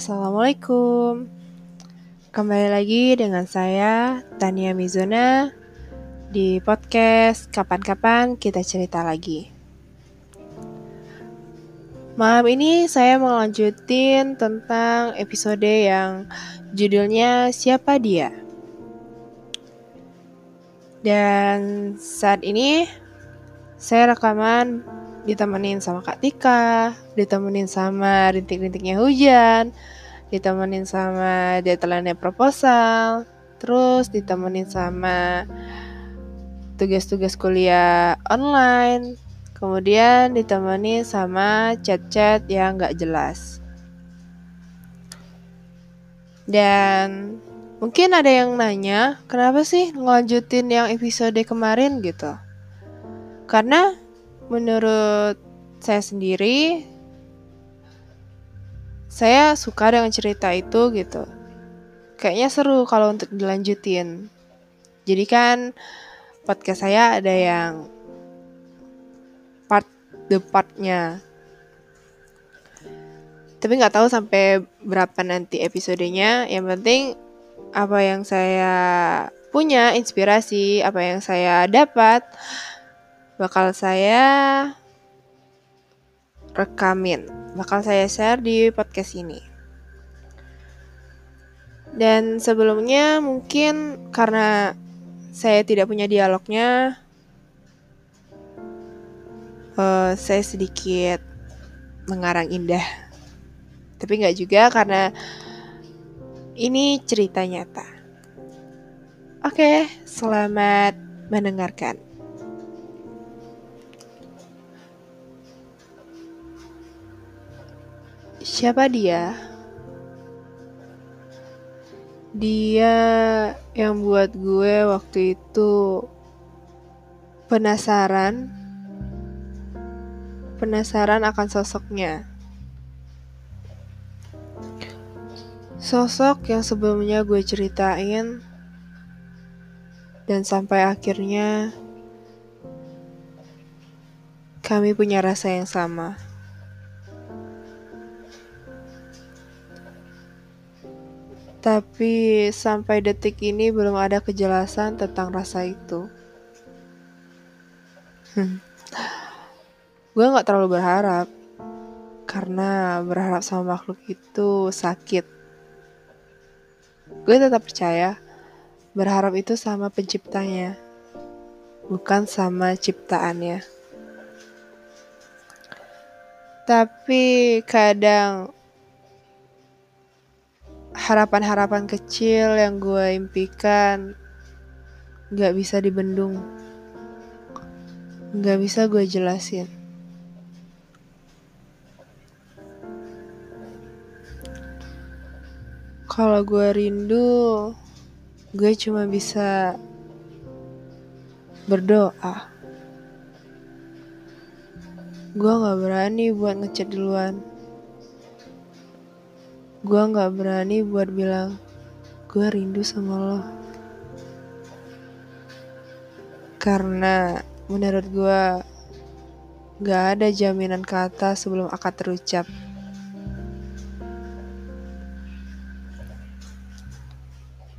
Assalamualaikum. Kembali lagi dengan saya Tania Mizuna di podcast Kapan-kapan kita cerita lagi. Malam ini saya mau lanjutin tentang episode yang judulnya Siapa Dia. Dan saat ini saya rekaman ditemenin sama Kak Tika, ditemenin sama rintik-rintiknya hujan, ditemenin sama deadline proposal, terus ditemenin sama tugas-tugas kuliah online, kemudian ditemenin sama chat-chat yang gak jelas. Dan mungkin ada yang nanya, kenapa sih ngelanjutin yang episode kemarin gitu? Karena menurut saya sendiri saya suka dengan cerita itu gitu. Kayaknya seru kalau untuk dilanjutin. Jadi kan podcast saya ada yang part the partnya. Tapi nggak tahu sampai berapa nanti episodenya. Yang penting apa yang saya punya inspirasi apa yang saya dapat bakal saya rekamin, bakal saya share di podcast ini. Dan sebelumnya mungkin karena saya tidak punya dialognya, uh, saya sedikit mengarang indah. Tapi nggak juga karena ini cerita nyata. Oke, selamat mendengarkan. Siapa dia? Dia yang buat gue waktu itu penasaran, penasaran akan sosoknya. Sosok yang sebelumnya gue ceritain dan sampai akhirnya kami punya rasa yang sama. Tapi sampai detik ini belum ada kejelasan tentang rasa itu. Hmm. Gue gak terlalu berharap, karena berharap sama makhluk itu sakit. Gue tetap percaya, berharap itu sama penciptanya, bukan sama ciptaannya. Tapi kadang harapan-harapan kecil yang gue impikan gak bisa dibendung. Gak bisa gue jelasin. Kalau gue rindu gue cuma bisa berdoa. Gue gak berani buat ngechat duluan gue nggak berani buat bilang gue rindu sama lo. Karena menurut gue gak ada jaminan kata sebelum akad terucap.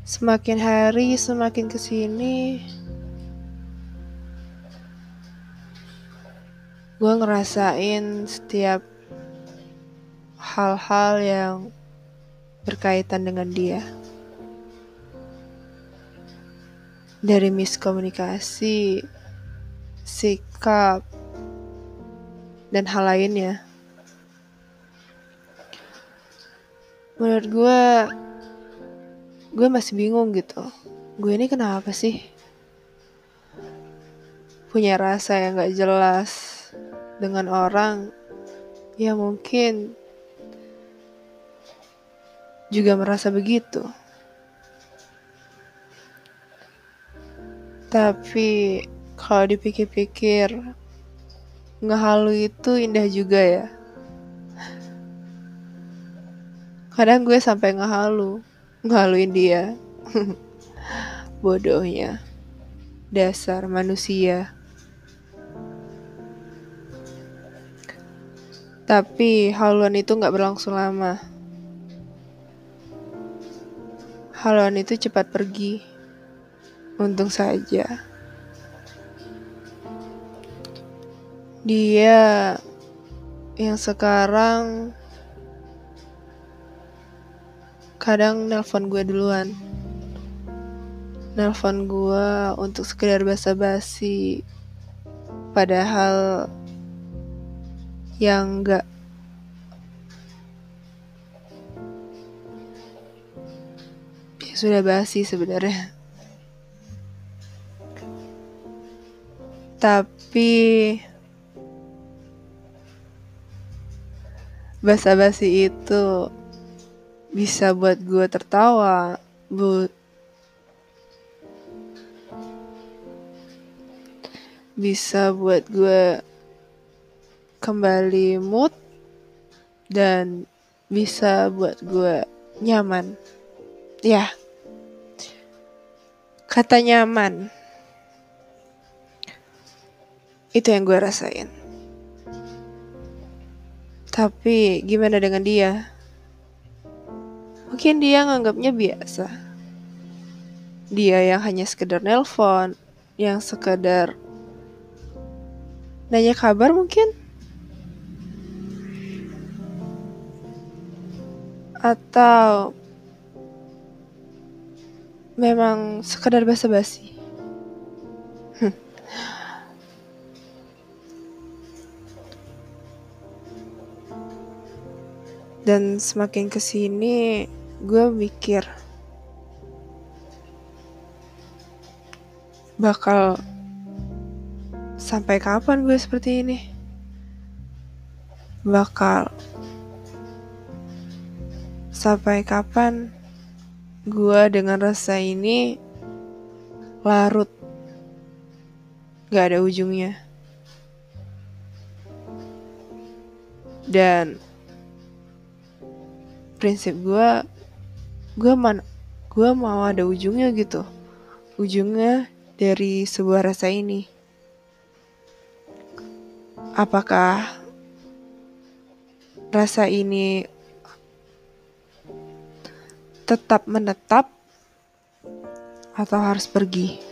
Semakin hari semakin ke sini gue ngerasain setiap hal-hal yang berkaitan dengan dia. Dari miskomunikasi, sikap, dan hal lainnya. Menurut gue, gue masih bingung gitu. Gue ini kenapa sih? Punya rasa yang gak jelas dengan orang yang mungkin juga merasa begitu. Tapi kalau dipikir-pikir, ngehalu itu indah juga ya. Kadang gue sampai ngehalu, ngehaluin dia. Bodohnya. Dasar manusia. Tapi haluan itu gak berlangsung lama. Haluan itu cepat pergi. Untung saja. Dia yang sekarang kadang nelpon gue duluan. Nelpon gue untuk sekedar basa-basi. Padahal yang enggak sudah basi sebenarnya. Tapi basa-basi itu bisa buat gue tertawa, bu bisa buat gue kembali mood dan bisa buat gue nyaman. Ya, kata nyaman itu yang gue rasain. Tapi gimana dengan dia? Mungkin dia nganggapnya biasa. Dia yang hanya sekedar nelpon, yang sekedar nanya kabar mungkin? Atau memang sekedar basa-basi? dan semakin ke sini gue mikir bakal sampai kapan gue seperti ini bakal sampai kapan gue dengan rasa ini larut. Gak ada ujungnya. Dan prinsip gue gue man gue mau ada ujungnya gitu. Ujungnya dari sebuah rasa ini. Apakah rasa ini tetap menetap atau harus pergi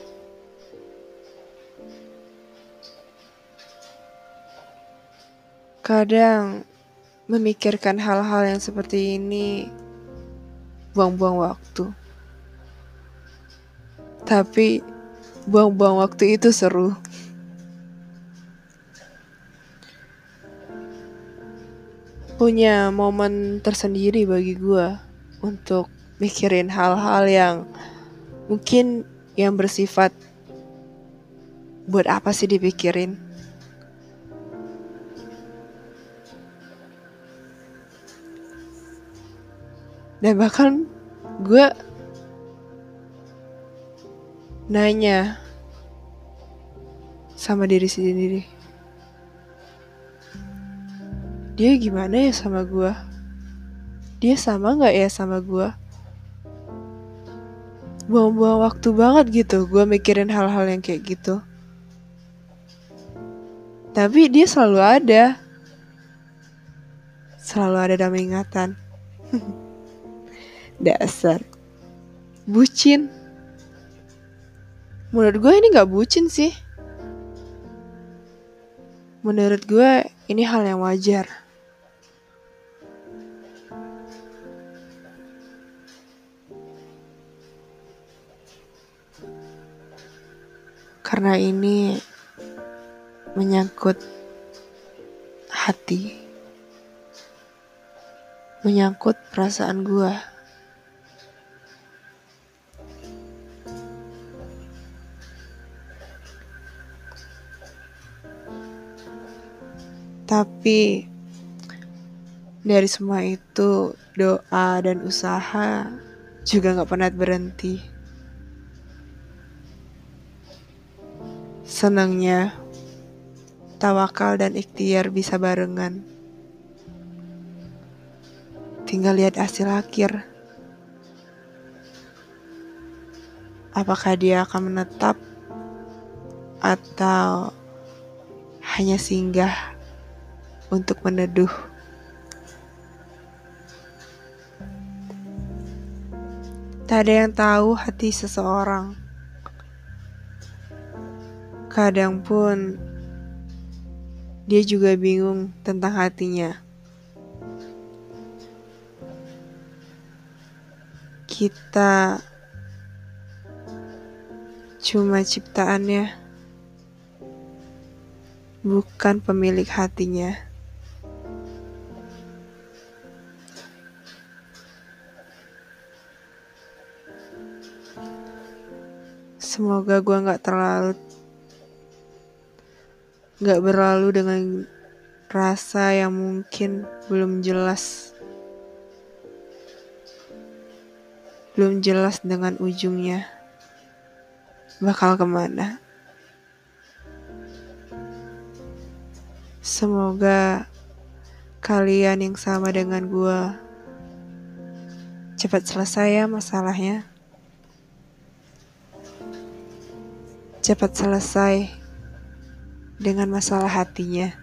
kadang memikirkan hal-hal yang seperti ini buang-buang waktu. Tapi buang-buang waktu itu seru. Punya momen tersendiri bagi gue untuk mikirin hal-hal yang mungkin yang bersifat buat apa sih dipikirin? Dan bahkan gue nanya sama diri sendiri dia gimana ya sama gue dia sama nggak ya sama gue buang-buang waktu banget gitu gue mikirin hal-hal yang kayak gitu tapi dia selalu ada selalu ada dalam ingatan Dasar. Bucin. Menurut gue ini gak bucin sih. Menurut gue ini hal yang wajar. Karena ini menyangkut hati. Menyangkut perasaan gue. Tapi dari semua itu doa dan usaha juga gak pernah berhenti. Senangnya tawakal dan ikhtiar bisa barengan. Tinggal lihat hasil akhir. Apakah dia akan menetap atau hanya singgah untuk meneduh. Tak ada yang tahu hati seseorang. Kadang pun dia juga bingung tentang hatinya. Kita cuma ciptaannya, bukan pemilik hatinya. Semoga gue gak terlalu gak berlalu dengan rasa yang mungkin belum jelas. Belum jelas dengan ujungnya. Bakal ke mana. Semoga kalian yang sama dengan gue cepat selesai ya masalahnya. Cepat selesai dengan masalah hatinya.